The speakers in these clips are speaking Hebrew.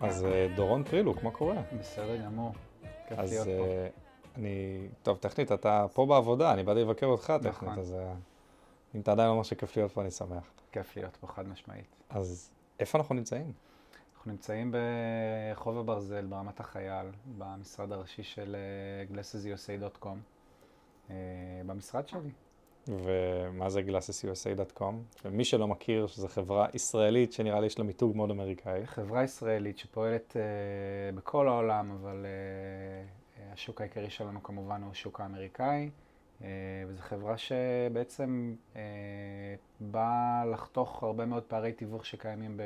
אז אה, דורון פרילוק, מה קורה? בסדר גמור, כיף אז להיות פה. אה, אני, טוב, טכנית, אתה פה בעבודה, אני באתי לבקר אותך טכנית, נכון. אז אה, אם אתה עדיין אומר שכיף להיות פה, אני שמח. כיף להיות פה חד משמעית. אז איפה אנחנו נמצאים? אנחנו נמצאים ברחוב הברזל ברמת החייל, במשרד הראשי של glassesusa.com, אה, במשרד שלי. ומה זה glassesusa.com? ומי שלא מכיר, שזו חברה ישראלית שנראה לי יש לה מיתוג מאוד אמריקאי. חברה ישראלית שפועלת אה, בכל העולם, אבל אה, השוק העיקרי שלנו כמובן הוא השוק האמריקאי, אה, וזו חברה שבעצם אה, באה לחתוך הרבה מאוד פערי תיווך שקיימים ב,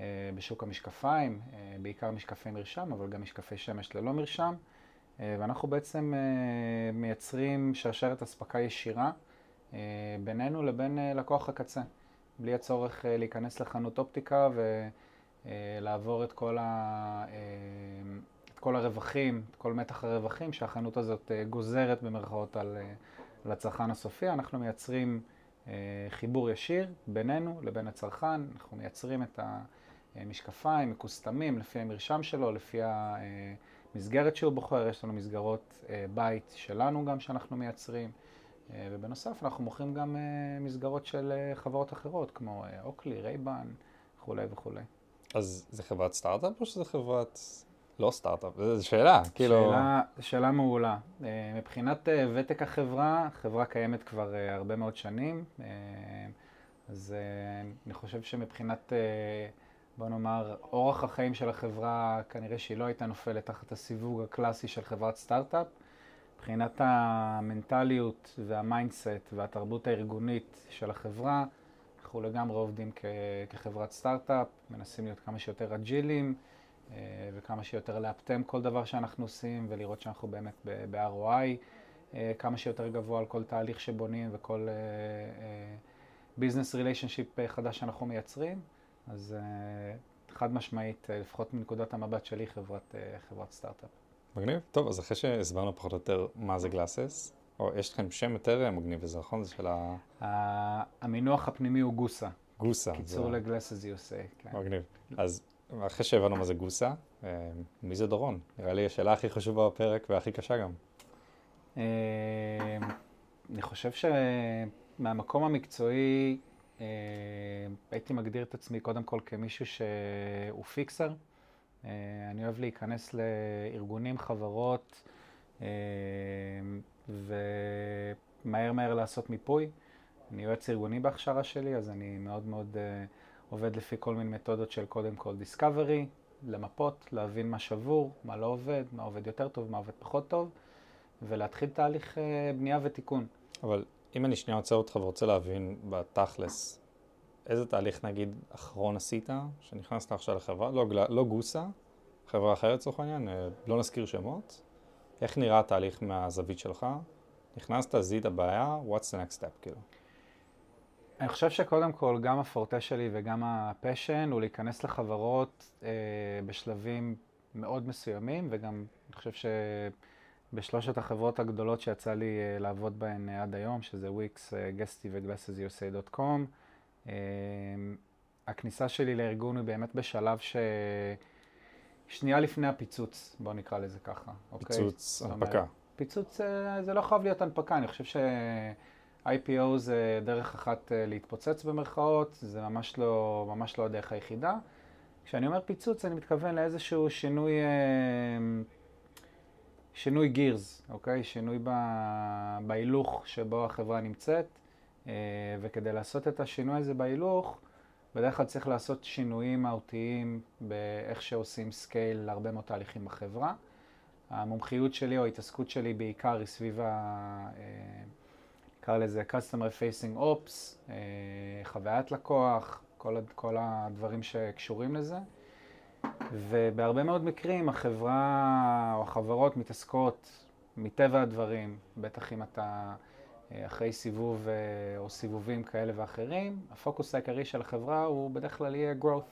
אה, בשוק המשקפיים, אה, בעיקר משקפי מרשם, אבל גם משקפי שמש ללא מרשם, אה, ואנחנו בעצם אה, מייצרים שרשרת אספקה ישירה אה, בינינו לבין אה, לקוח הקצה. בלי הצורך אה, להיכנס לחנות אופטיקה ולעבור את כל, ה, אה, את כל הרווחים, את כל מתח הרווחים שהחנות הזאת אה, גוזרת במרכאות על, אה, על הצרכן הסופי. אנחנו מייצרים אה, חיבור ישיר בינינו לבין הצרכן, אנחנו מייצרים את המשקפיים, מקוסטמים, לפי המרשם שלו, לפי המסגרת שהוא בוחר, יש לנו מסגרות אה, בית שלנו גם שאנחנו מייצרים. אה, ובנוסף אנחנו מוכרים גם אה, מסגרות של אה, חברות אחרות, כמו אה, Oakley, Ray-Ban וכולי וכולי. אז זה חברת סטארט-אפ או שזה חברת... לא סטארט-אפ, זו שאלה, כאילו... שאלה, שאלה מעולה. אה, מבחינת אה, ותק החברה, החברה קיימת כבר אה, הרבה מאוד שנים, אה, אז אה, אני חושב שמבחינת, אה, בוא נאמר, אורך החיים של החברה, כנראה שהיא לא הייתה נופלת תחת הסיווג הקלאסי של חברת סטארט-אפ. מבחינת המנטליות וה mindset והתרבות הארגונית של החברה, אנחנו לגמרי עובדים כ- כחברת סטארט-אפ, מנסים להיות כמה שיותר אג'ילים אה, וכמה שיותר לאפטם כל דבר שאנחנו עושים ולראות שאנחנו באמת ב-ROI אה, כמה שיותר גבוה על כל תהליך שבונים וכל business relationship חדש שאנחנו מייצרים. אז אה, חד משמעית, אה, לפחות מנקודת המבט שלי, חברת, אה, חברת סטארט-אפ. מגניב. טוב, אז אחרי שהסברנו פחות או יותר מה זה גלאסס, או יש לכם שם יותר מגניב וזה נכון? זה של ה- המינוח הפנימי הוא גוסה, הגוסה. קיצור זה- לגלסס יוסי. כן. מגניב. אז אחרי שהבנו מה זה גוסה, מי זה דורון? נראה לי השאלה הכי חשובה בפרק והכי קשה גם. אני חושב שמהמקום המקצועי הייתי מגדיר את עצמי קודם כל כמישהו שהוא פיקסר. אה, אני אוהב להיכנס לארגונים, חברות, אה, ומהר מהר לעשות מיפוי. אני יועץ ארגוני בהכשרה שלי, אז אני מאוד מאוד אה, עובד לפי כל מיני מתודות של קודם כל דיסקאברי, למפות, להבין מה שבור, מה לא עובד, מה עובד יותר טוב, מה עובד פחות טוב, ולהתחיל תהליך אה, בנייה ותיקון. אבל אם אני שנייה עוצר אותך ורוצה להבין בתכלס, איזה תהליך נגיד אחרון עשית, שנכנסת עכשיו לחברה, לא, לא GlassesUSA, חברה אחרת לצורך העניין, אה, לא נזכיר שמות, איך נראה התהליך מהזווית שלך? נכנסת, זיהית בעיה, what's the next step, כאילו. אני חושב שקודם כל, גם הפורטה שלי וגם ה passion הוא להיכנס לחברות אה, בשלבים מאוד מסוימים, וגם אני חושב שבשלושת החברות הגדולות שיצא לי אה, לעבוד בהן אה, עד היום, שזה Wix, Guesty ו GlassesUSA.com, אה, הכניסה שלי לארגון היא באמת בשלב ש... שנייה לפני הפיצוץ, בואו נקרא לזה ככה, אוקיי? פיצוץ, זאת אומרת, הנפקה. פיצוץ אה, זה לא חייב להיות הנפקה, אני חושב ש-IPO זה דרך אחת להתפוצץ במרכאות, זה ממש לא, ממש לא הדרך היחידה. כשאני אומר פיצוץ, אני מתכוון לאיזשהו שינוי, שינוי גירס, אוקיי? שינוי בהילוך שבו החברה נמצאת, אה, וכדי לעשות את השינוי הזה בהילוך, בדרך כלל צריך לעשות שינויים מהותיים באיך שעושים scale להרבה מאוד תהליכים בחברה. המומחיות שלי או ההתעסקות שלי בעיקר היא סביב ה... אה, נקרא לזה customer facing ops, אה, חוויית לקוח, כל, כל הדברים שקשורים לזה. ובהרבה מאוד מקרים החברה או החברות מתעסקות מטבע הדברים, בטח אם אתה אה, אחרי סיבוב אה, או סיבובים כאלה ואחרים, הפוקוס העיקרי של החברה הוא בדרך כלל יהיה growth,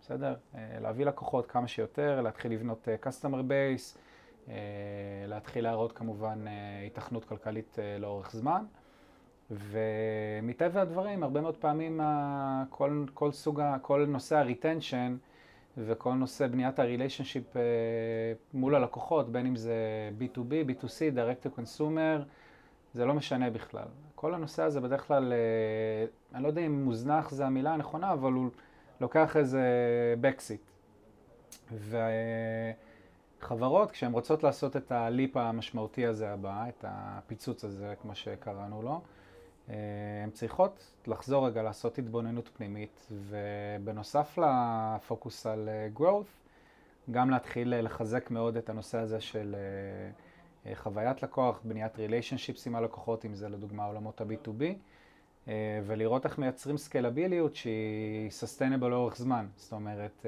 בסדר? אה, להביא לקוחות כמה שיותר, להתחיל לבנות customer base, להתחיל להראות כמובן היתכנות כלכלית לאורך זמן. ומטבע הדברים, הרבה מאוד פעמים כל, כל סוג, כל נושא הריטנשן וכל נושא בניית הריליישנשיפ מול הלקוחות, בין אם זה B2B, B2C, Direct to Consumer, זה לא משנה בכלל. כל הנושא הזה בדרך כלל, אני לא יודע אם מוזנח זה המילה הנכונה, אבל הוא לוקח איזה backseat. וחברות, כשהן רוצות לעשות את הליפ המשמעותי הזה הבא, את הפיצוץ הזה, כמו שקראנו לו, הן צריכות לחזור רגע לעשות התבוננות פנימית, ובנוסף לפוקוס על growth, גם להתחיל לחזק מאוד את הנושא הזה של חוויית לקוח, בניית ריליישנשיפס עם הלקוחות, אם זה לדוגמה עולמות ה-B2B, ולראות איך מייצרים סקלביליות שהיא סוסטיינבל לאורך זמן. זאת אומרת,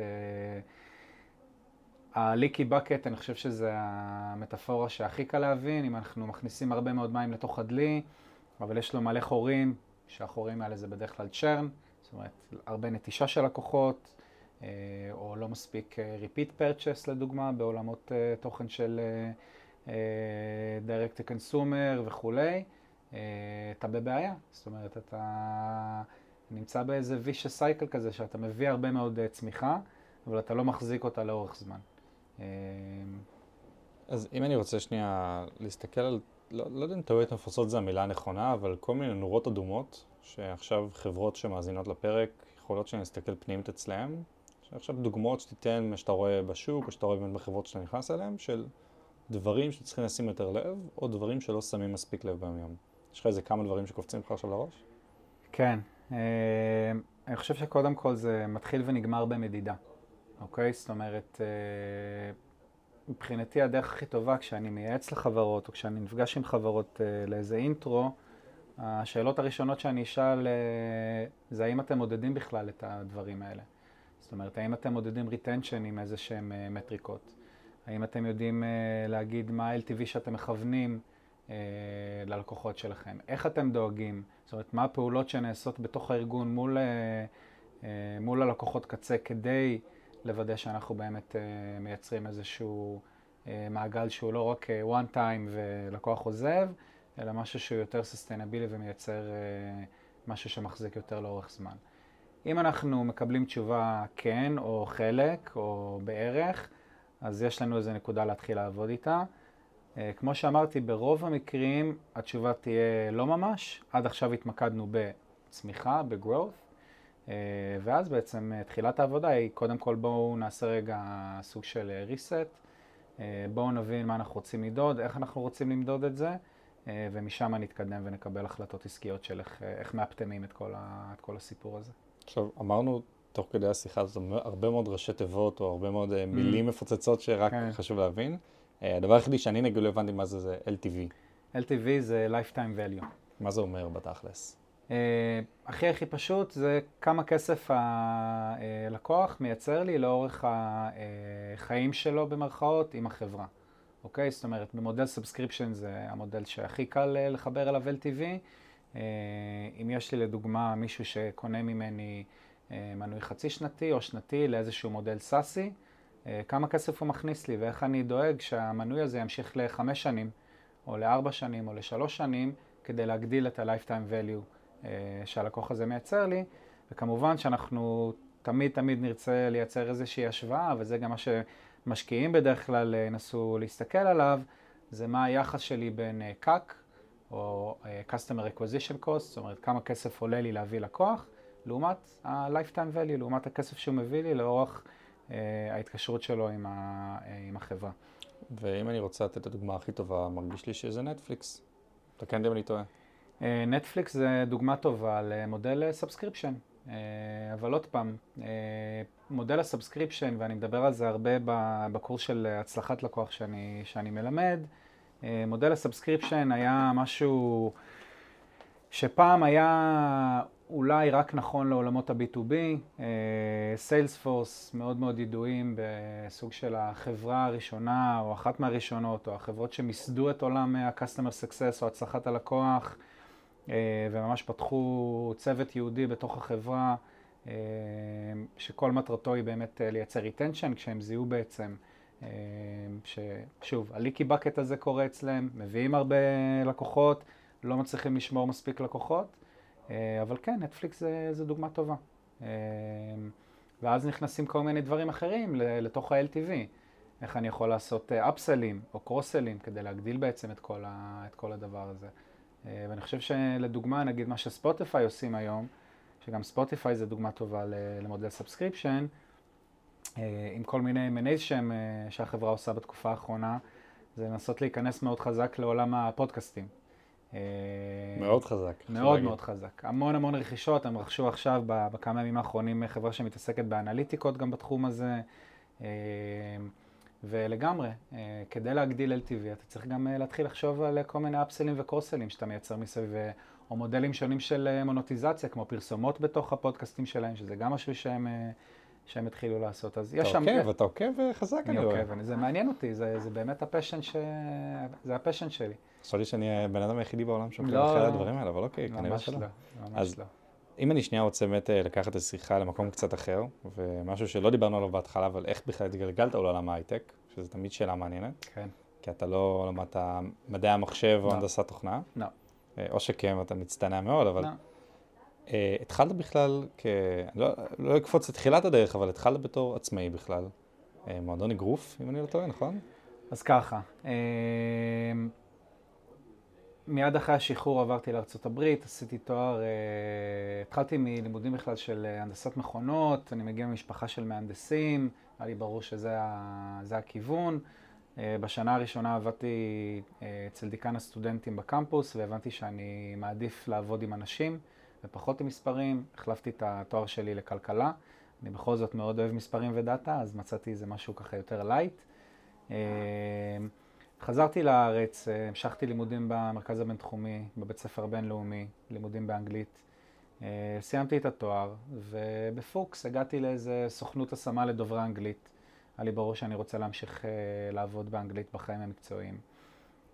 הליקי בקט, אני חושב שזה המטאפורה שהכי קל להבין, אם אנחנו מכניסים הרבה מאוד מים לתוך הדלי, אבל יש לו מלא חורים, שהחורים האלה זה בדרך כלל צ'רן, זאת אומרת, הרבה נטישה של לקוחות, אה, או לא מספיק אה, repeat purchase לדוגמה, בעולמות אה, תוכן של direct to consumer וכולי, אתה בבעיה. זאת אומרת, אתה נמצא באיזה vicious cycle כזה, שאתה מביא הרבה מאוד צמיחה, אבל אתה לא מחזיק אותה לאורך זמן. אז אם אני רוצה שנייה להסתכל על לא, לא יודע אם טעויות נפוצות זה המילה הנכונה, אבל כל מיני נורות אדומות, שעכשיו חברות שמאזינות לפרק, יכולות שנסתכל פנימית אצלם, שעכשיו דוגמאות שתיתן מה שאתה רואה בשוק, או שאתה רואה באמת בחברות שאתה נכנס אליהן, של דברים שצריכים לשים יותר לב, או דברים שלא שמים מספיק לב בהם יום. יש לך איזה כמה דברים שקופצים לך עכשיו לראש? כן. אה, אני חושב שקודם כל זה מתחיל ונגמר במדידה, אוקיי? זאת אומרת, אה, מבחינתי הדרך הכי טובה כשאני מייעץ לחברות או כשאני נפגש עם חברות uh, לאיזה אינטרו, השאלות הראשונות שאני אשאל uh, זה האם אתם מודדים בכלל את הדברים האלה. זאת אומרת, האם אתם מודדים retention עם איזה שהם uh, מטריקות? האם אתם יודעים uh, להגיד מה ה-LTV שאתם מכוונים uh, ללקוחות שלכם? איך אתם דואגים? זאת אומרת, מה הפעולות שנעשות בתוך הארגון מול, uh, uh, מול הלקוחות קצה כדי לוודא שאנחנו באמת uh, מייצרים איזשהו uh, מעגל שהוא לא רק uh, one time ולקוח עוזב, אלא משהו שהוא יותר סוסטיינבילי ומייצר משהו שמחזיק יותר לאורך זמן. אם אנחנו מקבלים תשובה כן, או חלק, או בערך, אז יש לנו איזו נקודה להתחיל לעבוד איתה. כמו שאמרתי, ברוב המקרים התשובה תהיה לא ממש. עד עכשיו התמקדנו בצמיחה, ב-growth. אה, ואז בעצם אה, תחילת העבודה היא, קודם כל בואו נעשה רגע סוג של אה, reset, בואו נבין מה אנחנו רוצים למדוד, איך אנחנו רוצים למדוד את זה, ומשם נתקדם ונקבל החלטות עסקיות של איך, איך מאפטמים את כל, ה, את כל הסיפור הזה. עכשיו, אמרנו תוך כדי השיחה הזאת הרבה מאוד ראשי תיבות או הרבה מאוד מילים mm. מפוצצות שרק כן. חשוב להבין. הדבר היחידי שאני נגיד לא הבנתי מה זה, זה LTV. LTV זה Lifetime Value. מה זה אומר בתכלס? Uh, הכי הכי פשוט זה כמה כסף הלקוח מייצר לי לאורך החיים שלו במרכאות עם החברה. אוקיי? זאת אומרת, במודל subscription זה המודל שהכי קל אה, לחבר אליו LTV. Uh, אם יש לי לדוגמה מישהו שקונה ממני uh, מנוי חצי שנתי או שנתי לאיזשהו מודל SaaSי, uh, כמה כסף הוא מכניס לי ואיך אני דואג שהמנוי הזה ימשיך לחמש שנים או לארבע שנים או לשלוש שנים כדי להגדיל את ה-lifetime value אה, שהלקוח הזה מייצר לי, וכמובן שאנחנו תמיד תמיד נרצה לייצר איזושהי השוואה, וזה גם מה שמשקיעים בדרך כלל ינסו להסתכל עליו, זה מה היחס שלי בין CAC, אה, או אה, Customer Acquisition Cost, זאת אומרת כמה כסף עולה לי להביא לקוח, לעומת ה-Lifetime Value, לעומת הכסף שהוא מביא לי לאורך ההתקשרות שלו עם, ה, עם החברה. ואם אני רוצה לתת את הדוגמה הכי טובה, מרגיש לי שזה נטפליקס. תקן לי אם אני טועה. נטפליקס זה דוגמה טובה למודל subscription. אבל עוד פעם, מודל ה-subscription, ואני מדבר על זה הרבה בקורס של הצלחת לקוח שאני, שאני מלמד, מודל ה-subscription היה משהו שפעם היה אולי רק נכון לעולמות ה-B2B, Salesforce מאוד מאוד ידועים בסוג של החברה הראשונה או אחת מהראשונות, או החברות שמיסדו את עולם ה-Customer Success או הצלחת הלקוח. אה, וממש פתחו צוות ייעודי בתוך החברה, אה, שכל מטרתו היא באמת אה, לייצר retention, כשהם זיהו בעצם, ששוב, ה-leaky bucket הזה קורה אצלם, מביאים הרבה לקוחות, לא מצליחים לשמור מספיק לקוחות, אבל כן, נטפליקס זה, זה דוגמה טובה. ואז נכנסים כל מיני דברים אחרים לתוך ה-LTV. איך אני יכול לעשות upsellים או cross-sellים כדי להגדיל בעצם את כל, ה, את כל הדבר הזה. ואני חושב שלדוגמה, נגיד מה שספוטיפיי עושים היום, שגם ספוטיפיי זה דוגמה טובה למודל subscription, עם כל מיני M&A שהם, שהחברה עושה בתקופה האחרונה, זה לנסות להיכנס מאוד חזק לעולם הפודקאסטים. מאוד חזק. מאוד מאוד חזק. המון המון רכישות, הם רכשו עכשיו בכמה ימים האחרונים חברה שמתעסקת באנליטיקות גם בתחום הזה. ולגמרי, כדי להגדיל LTV, אתה צריך גם להתחיל לחשוב על כל מיני upsellים ו-cross-sellים שאתה מייצר מסביב, או מודלים שונים של מונוטיזציה, כמו פרסומות בתוך הפודקאסטים שלהם, שזה גם משהו שהם... שהם התחילו לעשות. אז יש שם... אתה עוקב, אתה עוקב חזק, אני רואה. אני עוקב, זה מעניין אותי, זה, זה באמת ה-passion ש... זה ה-passion שלי. חשבתי שאני הבן אדם היחידי בעולם שעוקב לא, אחרי הדברים האלה, אבל אוקיי, כנראה שלא. לא, ממש לא. אם אני שנייה רוצה באמת אה, לקחת את השיחה למקום קצת אחר, ומשהו שלא דיברנו עליו בהתחלה, אבל איך בכלל התגלגלת לעולם ההייטק, שזו תמיד שאלה מעניינת. כן. כי אתה לא למדת מדעי המחשב או לא. הנדסת תוכנה. לא. או שכן, אתה מצטנע מאוד, אבל... לא. Uh, התחלת בכלל כ... לא, לא אקפוץ לתחילת הדרך, אבל התחלת בתור עצמאי בכלל. Uh, מועדון אגרוף, אם אני לא טועה, נכון? אז ככה, uh, מיד אחרי השחרור עברתי לארה"ב, עשיתי תואר, uh, התחלתי מלימודים בכלל של הנדסת מכונות, אני מגיע ממשפחה של מהנדסים, היה לי ברור שזה ה... הכיוון. Uh, בשנה הראשונה עבדתי אצל דיקן הסטודנטים בקמפוס, והבנתי שאני מעדיף לעבוד עם אנשים. ופחות עם מספרים, החלפתי את התואר שלי לכלכלה. אני בכל זאת מאוד אוהב מספרים ו-data, אז מצאתי איזה משהו ככה יותר light. אה, חזרתי לארץ, אה, המשכתי לימודים במרכז הבינתחומי, בבית ספר בינלאומי, לימודים באנגלית. אה, סיימתי את התואר, ובפוקס הגעתי לאיזה סוכנות השמה לדוברי אנגלית. היה לי ברור שאני רוצה להמשיך לעבוד באנגלית בחיים המקצועיים.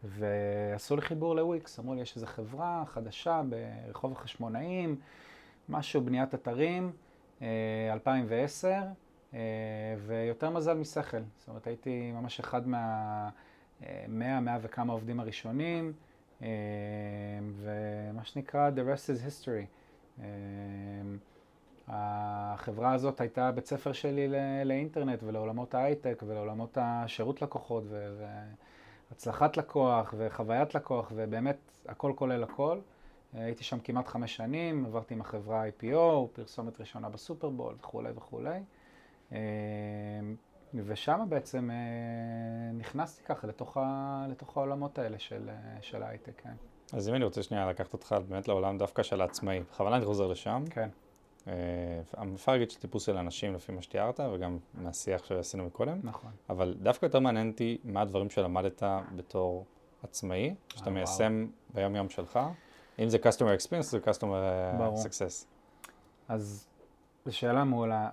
ועשו לי חיבור לוויקס, אמרו לי, יש איזו חברה חדשה ברחוב החשמונאים, משהו, בניית אתרים, 2010, אה, אה, ויותר מזל משכל. זאת אומרת, הייתי ממש אחד מה... 100, 100 וכמה עובדים הראשונים, אה, ומה שנקרא, the rest is history. החברה הזאת הייתה בית ספר שלי לאינטרנט ולעולמות ההייטק ולעולמות השירות לקוחות. ו... הצלחת לקוח וחוויית לקוח, ובאמת הכל כולל הכל. הייתי שם כמעט חמש שנים, עברתי עם החברה IPO, פרסומת ראשונה בסופרבול וכולי וכולי. אה, ושם בעצם אה, נכנסתי ככה לתוך, ה, לתוך העולמות האלה של, אה, של ההייטק, כן. אז אם אני רוצה שנייה לקחת אותך באמת לעולם דווקא של העצמאי, בכוונה אני חוזר לשם. כן. אפשר להגיד שטיפוס של אנשים לפי מה שתיארת, וגם מהשיח שעשינו מקודם. נכון. אבל דווקא יותר מעניין אותי מה הדברים שלמדת בתור עצמאי, שאתה מיישם ביום יום שלך. אם זה customer experience, זה customer ברור. success. אז זו שאלה מעולה.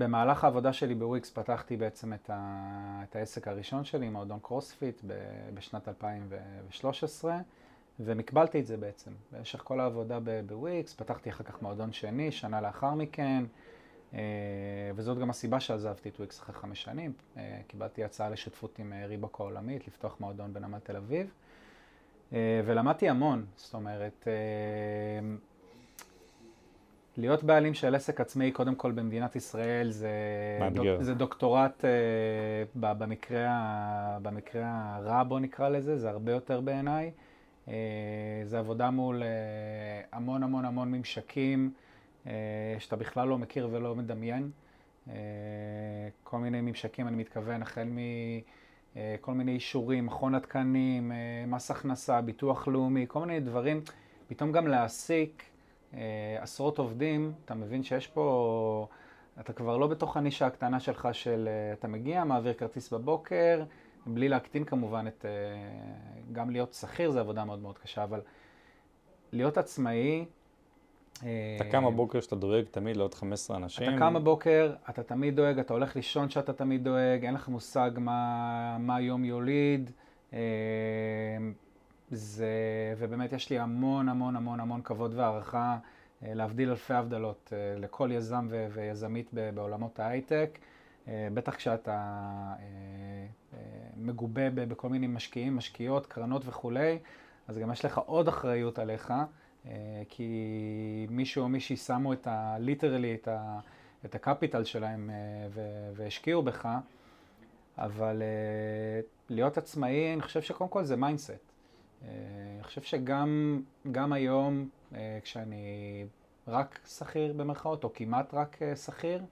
במהלך העבודה שלי בוויקס פתחתי בעצם את, ה... את העסק הראשון שלי, מועדון קרוספיט, בשנת 2013. ומקבלתי את זה בעצם. במשך כל העבודה בוויקס, פתחתי אחר כך מועדון שני, שנה לאחר מכן, אה, וזאת גם הסיבה שעזבתי את וויקס אחרי חמש שנים. אה, קיבלתי הצעה לשותפות עם אה, ריבוק העולמית, לפתוח מועדון בנמל תל אביב, ולמדתי המון, זאת אומרת, להיות בעלים של עסק עצמאי, קודם כל במדינת ישראל, זה, דוק, זה דוקטורט במקרה, במקרה הרע, בוא נקרא לזה, זה הרבה יותר בעיניי. אה, זה עבודה מול אה, המון המון המון ממשקים אה, שאתה בכלל לא מכיר ולא מדמיין. כל מיני ממשקים, אני מתכוון, החל מכל מיני אישורים, מכון התקנים, מס הכנסה, ביטוח לאומי, כל מיני דברים. פתאום גם להעסיק עשרות עובדים, אתה מבין שיש פה... אתה כבר לא בתוך הנישה הקטנה שלך של אתה מגיע, מעביר כרטיס בבוקר, בלי להקטין כמובן את... אה, גם להיות שכיר זה עבודה מאוד מאוד קשה, אבל להיות עצמאי... אה, אתה קם בבוקר שאתה דואג תמיד לעוד 15 אנשים. אתה קם בבוקר, אתה תמיד דואג, אתה הולך לישון שאתה תמיד דואג, אין לך מושג מה, מה יום יוליד. אה, זה, ובאמת יש לי המון המון המון המון כבוד והערכה, להבדיל אלפי הבדלות לכל יזם ויזמית בעולמות ההייטק. אה, בטח כשאתה אה, אה, מגובה בכל מיני משקיעים, משקיעות, קרנות וכולי, אז גם יש לך עוד אחריות עליך, כי מישהו או מישהי שמו את ה... ליטרלי את, ה, את הקפיטל שלהם והשקיעו בך, אבל להיות עצמאי, אני חושב שקודם כל זה mindset. אני חושב שגם היום, כשאני רק שכיר במרכאות, או כמעט רק שכיר,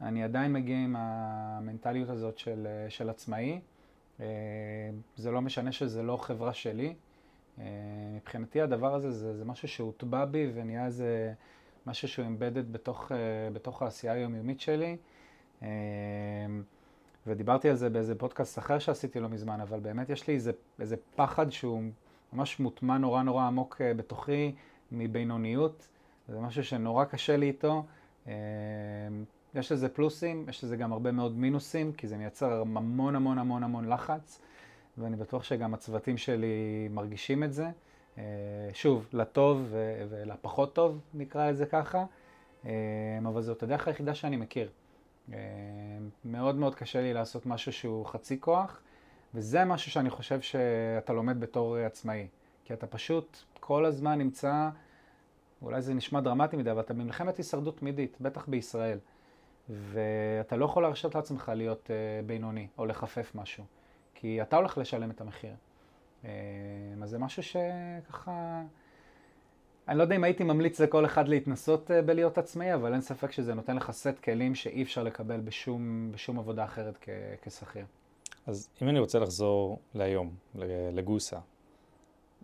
אני עדיין מגיע עם המנטליות הזאת של, של עצמאי. זה לא משנה שזה לא חברה שלי. מבחינתי הדבר הזה זה, זה משהו שהוטבע בי ונהיה איזה משהו שהוא embedded בתוך, בתוך העשייה היומיומית שלי. ודיברתי על זה באיזה פודקאסט אחר שעשיתי לא מזמן, אבל באמת יש לי איזה, איזה פחד שהוא ממש מוטמע נורא נורא עמוק בתוכי מבינוניות. זה משהו שנורא קשה לי איתו. יש לזה פלוסים, יש לזה גם הרבה מאוד מינוסים, כי זה מייצר המון המון המון המון לחץ, ואני בטוח שגם הצוותים שלי מרגישים את זה. אה, שוב, לטוב ולפחות טוב, נקרא לזה ככה, אה, אבל זאת הדרך היחידה שאני מכיר. אה, מאוד מאוד קשה לי לעשות משהו שהוא חצי כוח, וזה משהו שאני חושב שאתה לומד בתור עצמאי. כי אתה פשוט כל הזמן נמצא, אולי זה נשמע דרמטי מדי, אבל אתה במלחמת הישרדות תמידית, בטח בישראל. ואתה לא יכול להרשות לעצמך להיות uh, בינוני או לחפף משהו, כי אתה הולך לשלם את המחיר. אז זה משהו שככה... אני לא יודע אם הייתי ממליץ לכל אחד להתנסות uh, בלהיות עצמאי, אבל אין ספק שזה נותן לך סט כלים שאי אפשר לקבל בשום, בשום עבודה אחרת כשכיר. אז אם אני רוצה לחזור להיום, לגוסה,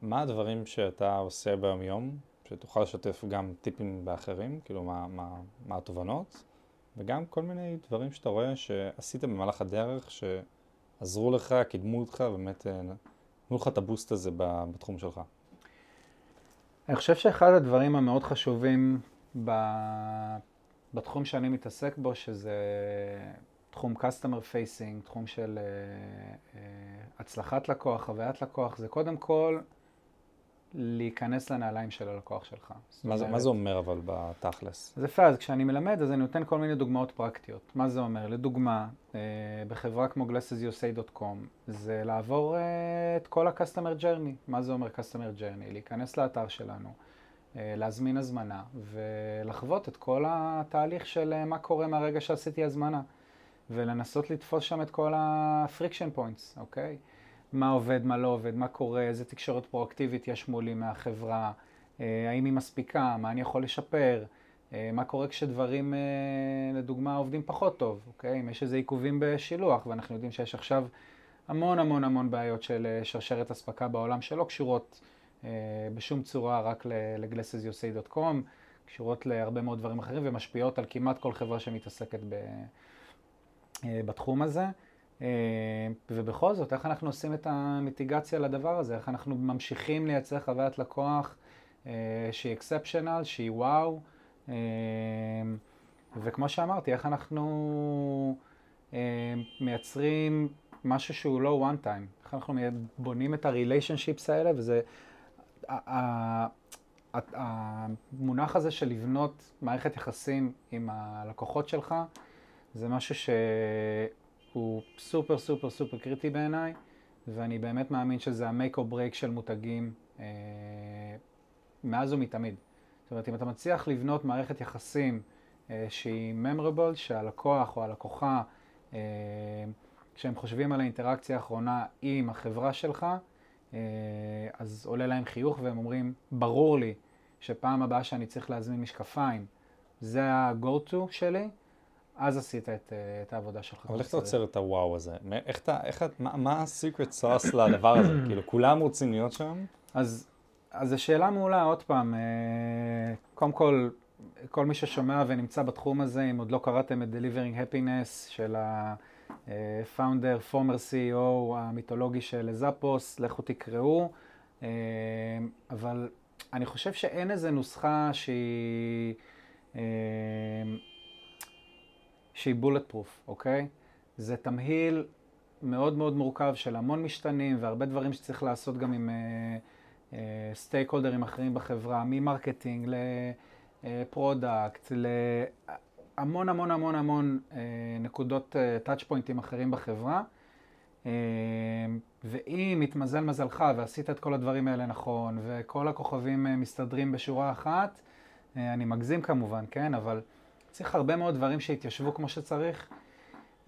מה הדברים שאתה עושה ביום-יום, שתוכל לשתף גם טיפים באחרים, כאילו מה, מה, מה התובנות? וגם כל מיני דברים שאתה רואה שעשית במהלך הדרך, שעזרו לך, קידמו אותך, באמת אה, נתנו לך את הבוסט הזה בתחום שלך. אני חושב שאחד הדברים המאוד חשובים ב... בתחום שאני מתעסק בו, שזה תחום customer facing, תחום של uh, uh, הצלחת לקוח, חוויית לקוח, זה קודם כל להיכנס לנעליים של הלקוח שלך. מה, זה, מה זה אומר אבל בתכלס? זה יפה, אז כשאני מלמד אז אני נותן כל מיני דוגמאות פרקטיות. מה זה אומר? לדוגמה, אה, בחברה כמו glassesusa.com זה לעבור אה, את כל ה-customer journey. מה זה אומר customer journey? להיכנס לאתר שלנו, אה, להזמין הזמנה ולחוות את כל התהליך של מה קורה מהרגע שעשיתי הזמנה. ולנסות לתפוס שם את כל ה-friction points, אוקיי? מה עובד, מה לא עובד, מה קורה, איזה תקשורת פרואקטיבית יש מולי מהחברה, אה, האם היא מספיקה, מה אני יכול לשפר, אה, מה קורה כשדברים, אה, לדוגמה, עובדים פחות טוב, אוקיי? אם יש איזה עיכובים בשילוח, ואנחנו יודעים שיש עכשיו המון המון המון בעיות של שרשרת אספקה בעולם שלא קשורות בשום צורה רק ל-glassesusa.com, קשורות להרבה מאוד דברים אחרים ומשפיעות על כמעט כל חברה שמתעסקת בתחום הזה. אה, ובכל זאת, איך אנחנו עושים את המיטיגציה לדבר הזה? איך אנחנו ממשיכים לייצר חוויית לקוח אה, שהיא אקספשיונל, שהיא וואו, אה, וכמו שאמרתי, איך אנחנו מייצרים משהו שהוא לא one time, איך אנחנו בונים את ה-relationships האלה, וזה... המונח הזה של לבנות מערכת יחסים עם הלקוחות שלך, זה משהו ש... הוא סופר סופר סופר קריטי בעיניי, ואני באמת מאמין שזה ה-make or break של מותגים אה, מאז ומתמיד. זאת אומרת, אם אתה מצליח לבנות מערכת יחסים אה, שהיא memorable, שהלקוח או הלקוחה, אה, כשהם חושבים על האינטראקציה האחרונה עם החברה שלך, אה, אז עולה להם חיוך והם אומרים, ברור לי שפעם הבאה שאני צריך להזמין משקפיים, זה ה-go-to שלי, אז עשית את, אה, את העבודה שלך. אבל איך אתה עוצר את הוואו הזה? איך אתה, איך, מה, מה הסיקרט סוס לדבר הזה? כאילו, כולם רוצים להיות שם? אז, אז זו שאלה מעולה, עוד פעם. אה, קודם כל, כל מי ששומע ונמצא בתחום הזה, אם עוד לא קראתם את Delivering Happiness של ה-founder, former CEO המיתולוגי של זאפוס, לכו תקראו. אה, אבל אני חושב שאין איזה נוסחה שהיא... שהיא bulletproof, אוקיי? זה תמהיל מאוד מאוד מורכב של המון משתנים והרבה דברים שצריך לעשות גם עם stake uh, holderים uh, אחרים בחברה, מ-marketing ל-product, להמון המון המון המון uh, נקודות touch uh, pointים אחרים בחברה. Uh, ואם התמזל מזלך ועשית את כל הדברים האלה נכון, וכל הכוכבים uh, מסתדרים בשורה אחת, uh, אני מגזים כמובן, כן? אבל צריך הרבה מאוד דברים שיתיישבו כמו שצריך,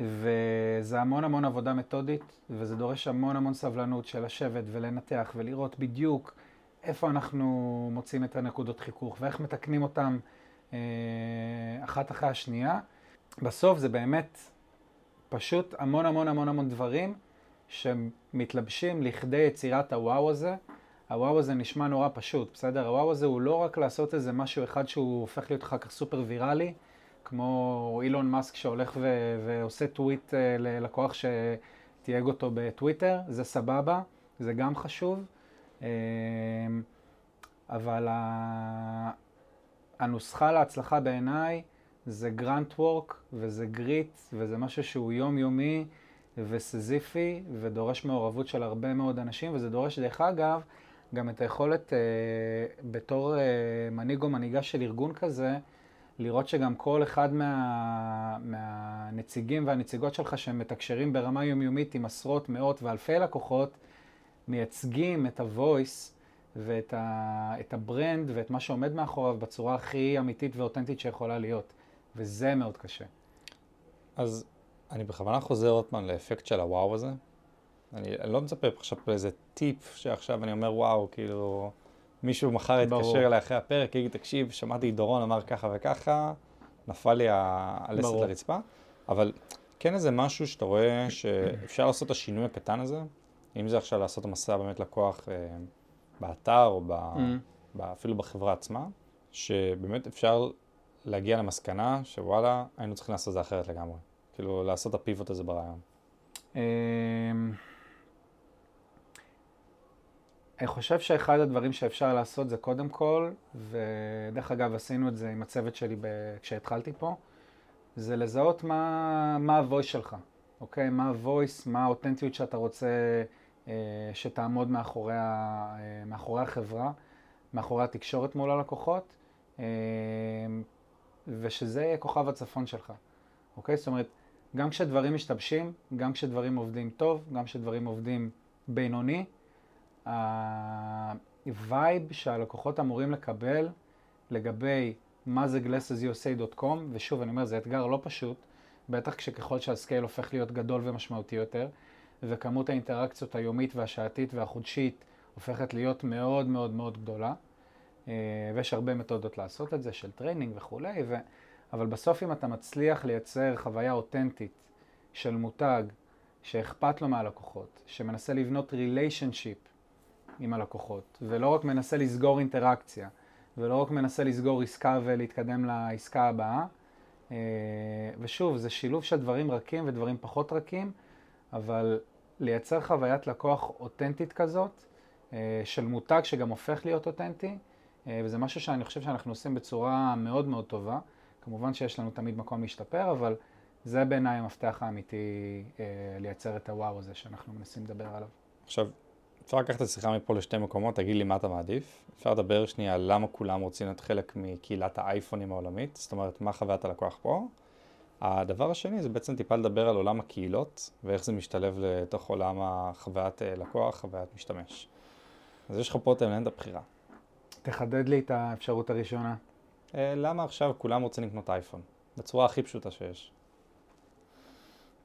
וזה המון המון עבודה מתודית, וזה דורש המון המון סבלנות של לשבת ולנתח ולראות בדיוק איפה אנחנו מוצאים את הנקודות חיכוך ואיך מתקנים אותם אה, אחת אחרי השנייה. בסוף זה באמת פשוט המון המון המון המון דברים שמתלבשים לכדי יצירת הוואו הזה. הוואו הזה נשמע נורא פשוט, בסדר? הוואו הזה הוא לא רק לעשות איזה משהו אחד שהוא הופך להיות אחר כך סופר ויראלי, כמו אילון מאסק שהולך ו- ועושה טוויט uh, ללקוח שתייג אותו בטוויטר, זה סבבה, זה גם חשוב, uh, אבל ה- הנוסחה להצלחה בעיניי זה גרנט וורק וזה גריט וזה משהו שהוא יומיומי וסזיפי ודורש מעורבות של הרבה מאוד אנשים וזה דורש דרך אגב גם את היכולת אה, בתור אה, מנהיג או מנהיגה של ארגון כזה לראות שגם כל אחד מה, מהנציגים והנציגות שלך שהם מתקשרים ברמה יומיומית עם עשרות, מאות ואלפי לקוחות, מייצגים את ה-voice ואת ה, את ה-brand ואת מה שעומד מאחוריו בצורה הכי אמיתית ואותנטית שיכולה להיות. וזה מאוד קשה. אז אני בכוונה חוזר עוד פעם לאפקט של הוואו הזה. אני, אני לא מצפה עכשיו לאיזה טיפ שעכשיו אני אומר וואו, כאילו מישהו מחר יתקשר אליי אחרי הפרק, יגיד, תקשיב, שמעתי דורון אמר ככה וככה, נפל לי הלסת לרצפה, אבל כן איזה משהו שאתה רואה שאפשר לעשות את השינוי הקטן הזה, אם זה עכשיו לעשות מסע באמת לקוח אה, באתר או ב, mm. ב, אפילו בחברה עצמה, שבאמת אפשר להגיע למסקנה שוואלה, היינו צריכים לעשות את זה אחרת לגמרי. כאילו, לעשות את הפיבוט הזה ברעיון. אני חושב שאחד הדברים שאפשר לעשות זה קודם כל, ודרך אגב עשינו את זה עם הצוות שלי ב... כשהתחלתי פה, זה לזהות מה, מה ה-voice שלך, אוקיי? מה ה-voice, מה האותנטיות שאתה רוצה אה, שתעמוד מאחורי, ה... אה, מאחורי החברה, מאחורי התקשורת מול הלקוחות, אה, ושזה יהיה כוכב הצפון שלך, אוקיי? זאת אומרת, גם כשדברים משתבשים, גם כשדברים עובדים טוב, גם כשדברים עובדים בינוני, ה-vibe שהלקוחות אמורים לקבל לגבי מה זה glassesusa.com, ושוב, אני אומר, זה אתגר לא פשוט, בטח כשככל שה-scale הופך להיות גדול ומשמעותי יותר, וכמות האינטראקציות היומית והשעתית והחודשית הופכת להיות מאוד מאוד מאוד גדולה, אה, ויש הרבה מתודות לעשות את זה, של training וכולי, ו... אבל בסוף אם אתה מצליח לייצר חוויה אותנטית של מותג שאכפת לו מהלקוחות, שמנסה לבנות relationship עם הלקוחות, ולא רק מנסה לסגור אינטראקציה, ולא רק מנסה לסגור עסקה ולהתקדם לעסקה הבאה. אה, ושוב, זה שילוב של דברים רכים ודברים פחות רכים, אבל לייצר חוויית לקוח אותנטית כזאת, אה, של מותג שגם הופך להיות אותנטי, אה, וזה משהו שאני חושב שאנחנו עושים בצורה מאוד מאוד טובה. כמובן שיש לנו תמיד מקום להשתפר, אבל זה בעיניי המפתח האמיתי לייצר את הוואו הזה שאנחנו מנסים לדבר עליו. עכשיו, אפשר לקחת את השיחה מפה לשתי מקומות, תגיד לי מה אתה מעדיף. אפשר לדבר שנייה על למה כולם רוצים להיות חלק מקהילת האייפונים העולמית, זאת אומרת, מה חוויית הלקוח פה. הדבר השני זה בעצם טיפה לדבר על עולם הקהילות ואיך זה משתלב לתוך עולם החוויית אה, לקוח, חוויית משתמש. אז יש לך פה את את הבחירה. תחדד לי את האפשרות הראשונה. אה, למה עכשיו כולם רוצים לקנות אייפון? בצורה הכי פשוטה שיש.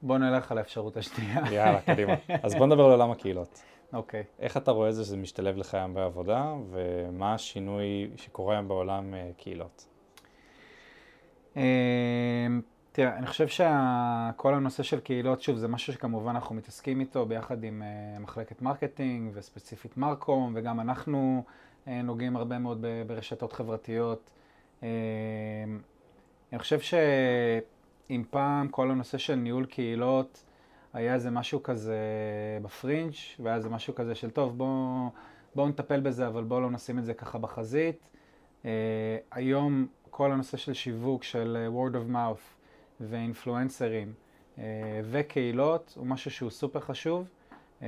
בוא נלך על האפשרות השנייה. יאללה, קדימה. אז בוא נדבר על עולם הקהילות. אוקיי. Okay. איך אתה רואה את זה שזה משתלב לך היום בעבודה, ומה השינוי שקורה היום בעולם uh, קהילות? Uh, תראה, אני חושב שכל הנושא של קהילות, שוב, זה משהו שכמובן אנחנו מתעסקים איתו ביחד עם uh, מחלקת marketing וספציפית marcom, וגם אנחנו uh, נוגעים הרבה מאוד ברשתות חברתיות. Uh, אני חושב שאם פעם כל הנושא של ניהול קהילות, היה איזה משהו כזה ב-fringe והיה איזה משהו כזה של טוב בואו בוא נטפל בזה אבל בואו לא נשים את זה ככה בחזית. Uh, היום כל הנושא של שיווק של uh, word of mouth ואינפלואנסרים uh, וקהילות הוא משהו שהוא סופר חשוב. Uh,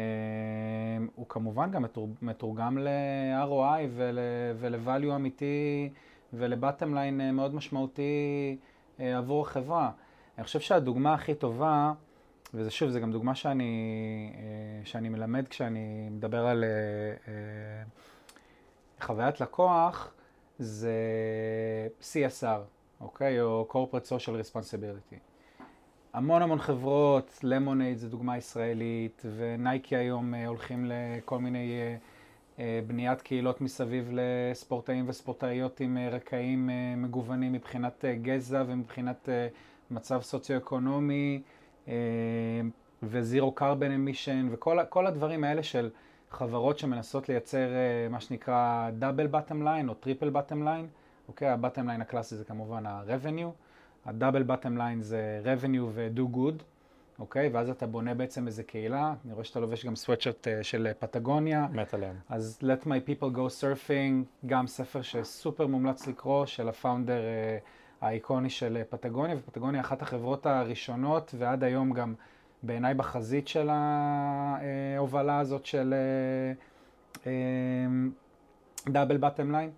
הוא כמובן גם מתור, מתורגם ל-ROI ול-value אמיתי ול-bottom line מאוד משמעותי uh, עבור החברה. אני חושב שהדוגמה הכי טובה וזה שוב, זה גם דוגמה שאני, אה, שאני מלמד כשאני מדבר על אה, אה, חוויית לקוח, זה CSR, אוקיי? או corporate social responsibility. המון המון חברות, למונייד זו דוגמה ישראלית, ונייקי היום הולכים לכל מיני בניית קהילות מסביב לספורטאים וספורטאיות עם רקעים מגוונים מבחינת גזע ומבחינת מצב סוציו-אקונומי, ו-zero carbon emission, וכל הדברים האלה של חברות שמנסות לייצר uh, מה שנקרא double bottom line או triple bottom line, אוקיי? ה-bottom line הקלאסי זה כמובן ה-revenue. ה-double bottom line זה revenue ו-do good, אוקיי? ואז אתה בונה בעצם איזה קהילה. אני רואה שאתה לובש גם sweatshirt uh, של פטגוניה. מת עליהם. אז Let My People Go Surfing, גם ספר שסופר מומלץ לקרוא, של ה-founder uh, האיקוני של פטגוניה, ופטגוניה אחת החברות הראשונות, ועד היום גם בעיניי בחזית של ההובלה הזאת של דאבל בטם ליין,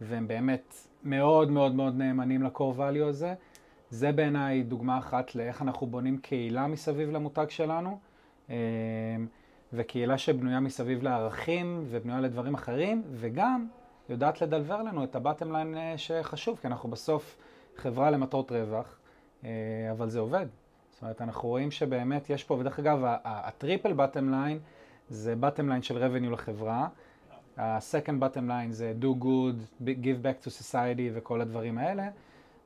והם באמת מאוד מאוד מאוד נאמנים ל-core value הזה. זה בעיניי דוגמה אחת לאיך אנחנו בונים קהילה מסביב למותג שלנו, אה, וקהילה שבנויה מסביב לערכים ובנויה לדברים אחרים, וגם יודעת לדלוור לנו את ה-bottom line אה, שחשוב, כי אנחנו בסוף חברה למטרות רווח, אה, אבל זה עובד. זאת אומרת, אנחנו רואים שבאמת יש פה, ודרך אגב, ה-triple bottom line זה bottom line של revenue לחברה, ה-second bottom line זה do good, give back to society וכל הדברים האלה.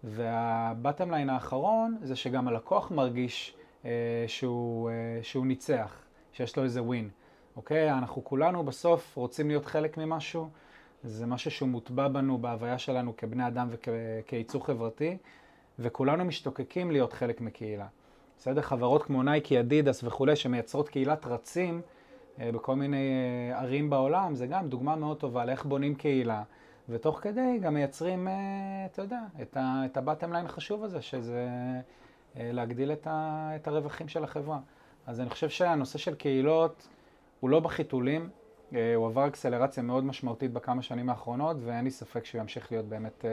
וה-bottom line האחרון זה שגם הלקוח מרגיש אה, שהוא, אה, שהוא ניצח, שיש לו איזה win. אוקיי? אנחנו כולנו בסוף רוצים להיות חלק ממשהו, זה משהו שהוא מוטבע בנו בהוויה שלנו כבני אדם וכיצור חברתי, וכולנו משתוקקים להיות חלק מקהילה. בסדר? חברות כמו נייקי, אדידס וכולי, שמייצרות קהילת רצים אה, בכל מיני אה, ערים בעולם, זה גם דוגמה מאוד טובה לאיך בונים קהילה. ותוך כדי גם מייצרים, אה, אתה יודע, את ה-bottom line החשוב הזה, שזה אה, להגדיל את, ה, את הרווחים של החברה. אז אני חושב שהנושא של קהילות הוא לא בחיתולים, הוא עבר אקסלרציה מאוד משמעותית בכמה שנים האחרונות, ואין לי ספק שהוא ימשיך להיות באמת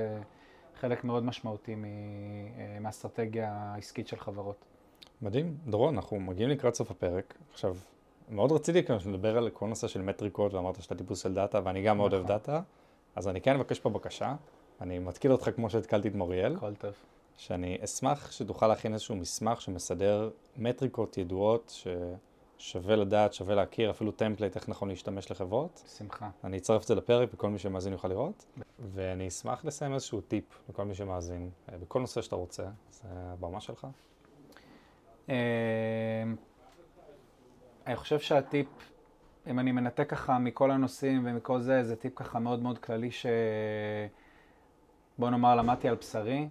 חלק מאוד משמעותי מהאסטרטגיה העסקית של חברות. מדהים. דורון, אנחנו מגיעים לקראת סוף הפרק. עכשיו, מאוד רציתי כאן לדבר על כל נושא של מטריקות, ואמרת שאתה טיפוס של דאטה, ואני גם מאוד אוהב נכון. דאטה. אז אני כן אבקש פה בקשה, אני מתקיל אותך כמו שהתקלתי את מוריאל. הכל טוב. שאני אשמח שתוכל להכין איזשהו מסמך שמסדר מטריקות ידועות ששווה לדעת, שווה להכיר, אפילו template, איך נכון להשתמש לחברות. בשמחה. אני אצרף את זה לפרק וכל מי שמאזין יוכל לראות. ואני אשמח לסיים איזשהו טיפ לכל מי שמאזין, אה, בכל נושא שאתה רוצה, זה הבמה שלך. אה, אני חושב שהטיפ אם אני מנתק ככה מכל הנושאים ומכל זה, זה טיפ ככה מאוד מאוד כללי ש... בוא נאמר, למדתי על בשרי,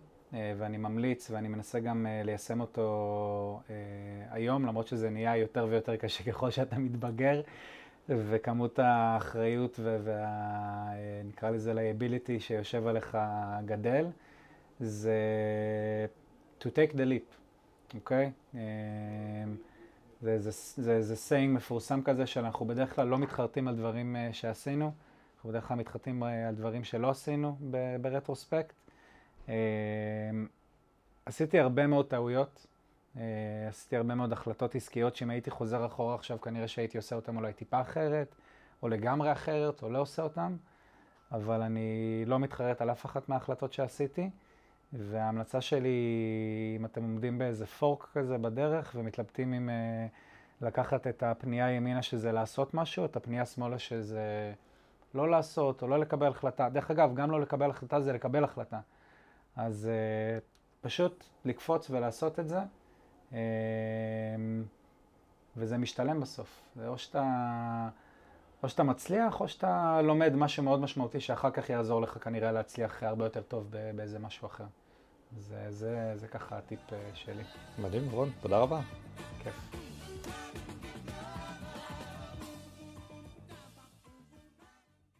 ואני ממליץ ואני מנסה גם אה, ליישם אותו אה, היום, למרות שזה נהיה יותר ויותר קשה ככל שאתה מתבגר, וכמות האחריות ונקרא לזה liability שיושב עליך גדל, זה to take the leap, אוקיי? Okay? זה, זה, זה, saying מפורסם כזה שאנחנו בדרך כלל לא מתחרטים על דברים שעשינו, אנחנו בדרך כלל מתחרטים על דברים שלא עשינו ברטרוספקט. Uh, עשיתי הרבה מאוד טעויות, uh, עשיתי הרבה מאוד החלטות עסקיות שאם הייתי חוזר אחורה עכשיו כנראה שהייתי עושה אותן אולי טיפה אחרת, או לגמרי אחרת, או לא עושה אותן, אבל אני לא מתחרט על אף אחת מההחלטות שעשיתי. וההמלצה שלי, אם אתם עומדים באיזה פורק כזה בדרך ומתלבטים אם uh, לקחת את הפנייה ימינה שזה לעשות משהו, את הפנייה שמאלה שזה לא לעשות או לא לקבל החלטה. דרך אגב, גם לא לקבל החלטה זה לקבל החלטה. אז uh, פשוט לקפוץ ולעשות את זה, uh, וזה משתלם בסוף. זה או שאתה... או שאתה מצליח, או שאתה לומד משהו מאוד משמעותי שאחר כך יעזור לך כנראה להצליח הרבה יותר טוב באיזה משהו אחר. זה, זה, זה ככה הטיפ אה, שלי. מדהים, רון, תודה רבה. כיף.